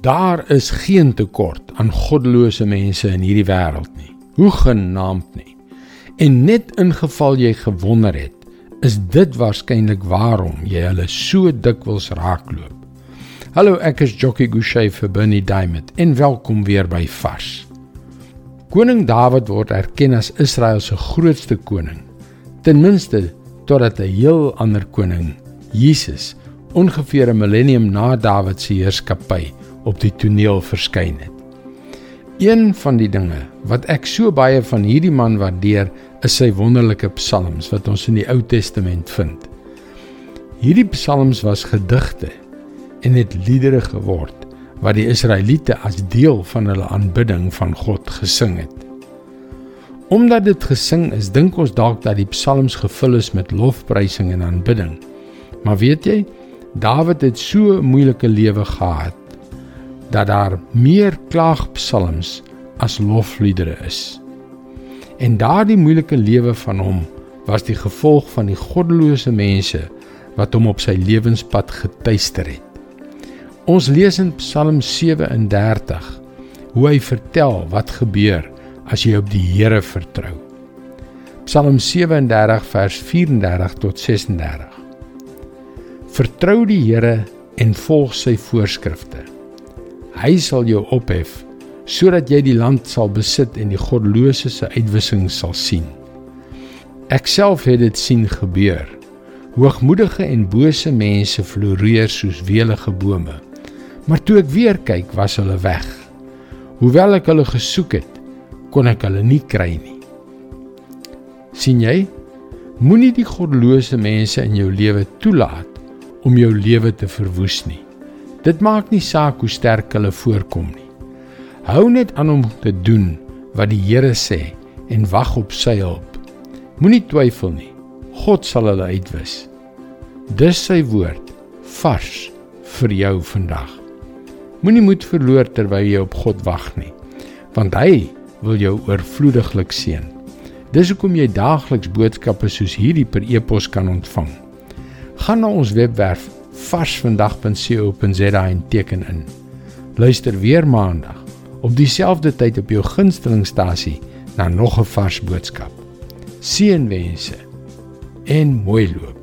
Daar is geen tekort aan goddelose mense in hierdie wêreld nie. Hoe genaamd nie. En net in geval jy gewonder het, is dit waarskynlik waarom jy hulle so dikwels raakloop. Hallo, ek is Jockey Gouchee vir Bernie Diamond en welkom weer by Vars. Koning Dawid word erken as Israel se grootste koning. Ten minste totdat 'n heel ander koning, Jesus, ongeveer 'n millennium na Dawid se heerskappy op die toneel verskyn het. Een van die dinge wat ek so baie van hierdie man waardeer, is sy wonderlike psalms wat ons in die Ou Testament vind. Hierdie psalms was gedigte en het liedere geword wat die Israeliete as deel van hulle aanbidding van God gesing het. Omdat dit gesing is, dink ons dalk dat die psalms gevul is met lofprysing en aanbidding. Maar weet jy, Dawid het so 'n moeilike lewe gehad dat daar meer klaagpsalms as lofliedere is. En daardie moeilike lewe van hom was die gevolg van die goddelose mense wat hom op sy lewenspad getuister het. Ons lees in Psalm 37 hoe hy vertel wat gebeur as jy op die Here vertrou. Psalm 37 vers 34 tot 36. Vertrou die Here en volg sy voorskrifte. Hy sal jou ophef sodat jy die land sal besit en die godlose se uitwissing sal sien. Ek self het dit sien gebeur. Hoogmoedige en bose mense floreer soos welige bome. Maar toe ek weer kyk, was hulle weg. Hoewel ek hulle gesoek het, kon ek hulle nie kry nie. sien jy? Moenie die godlose mense in jou lewe toelaat om jou lewe te verwoes nie. Dit maak nie saak hoe sterk hulle voorkom nie. Hou net aan om te doen wat die Here sê en wag op sy hulp. Moenie twyfel nie. God sal hulle uitwis. Dis sy woord vars vir jou vandag. Moenie moed verloor terwyl jy op God wag nie, want hy wil jou oorvloediglik seën. Dis hoekom jy daagliks boodskappe soos hierdie per e-pos kan ontvang. Gaan na ons webwerf varsvandag.co.za en teken in. Luister weer maandag op dieselfde tyd op jou gunstelingstasie na nog 'n vars boodskap. Seënwense en mooi loop.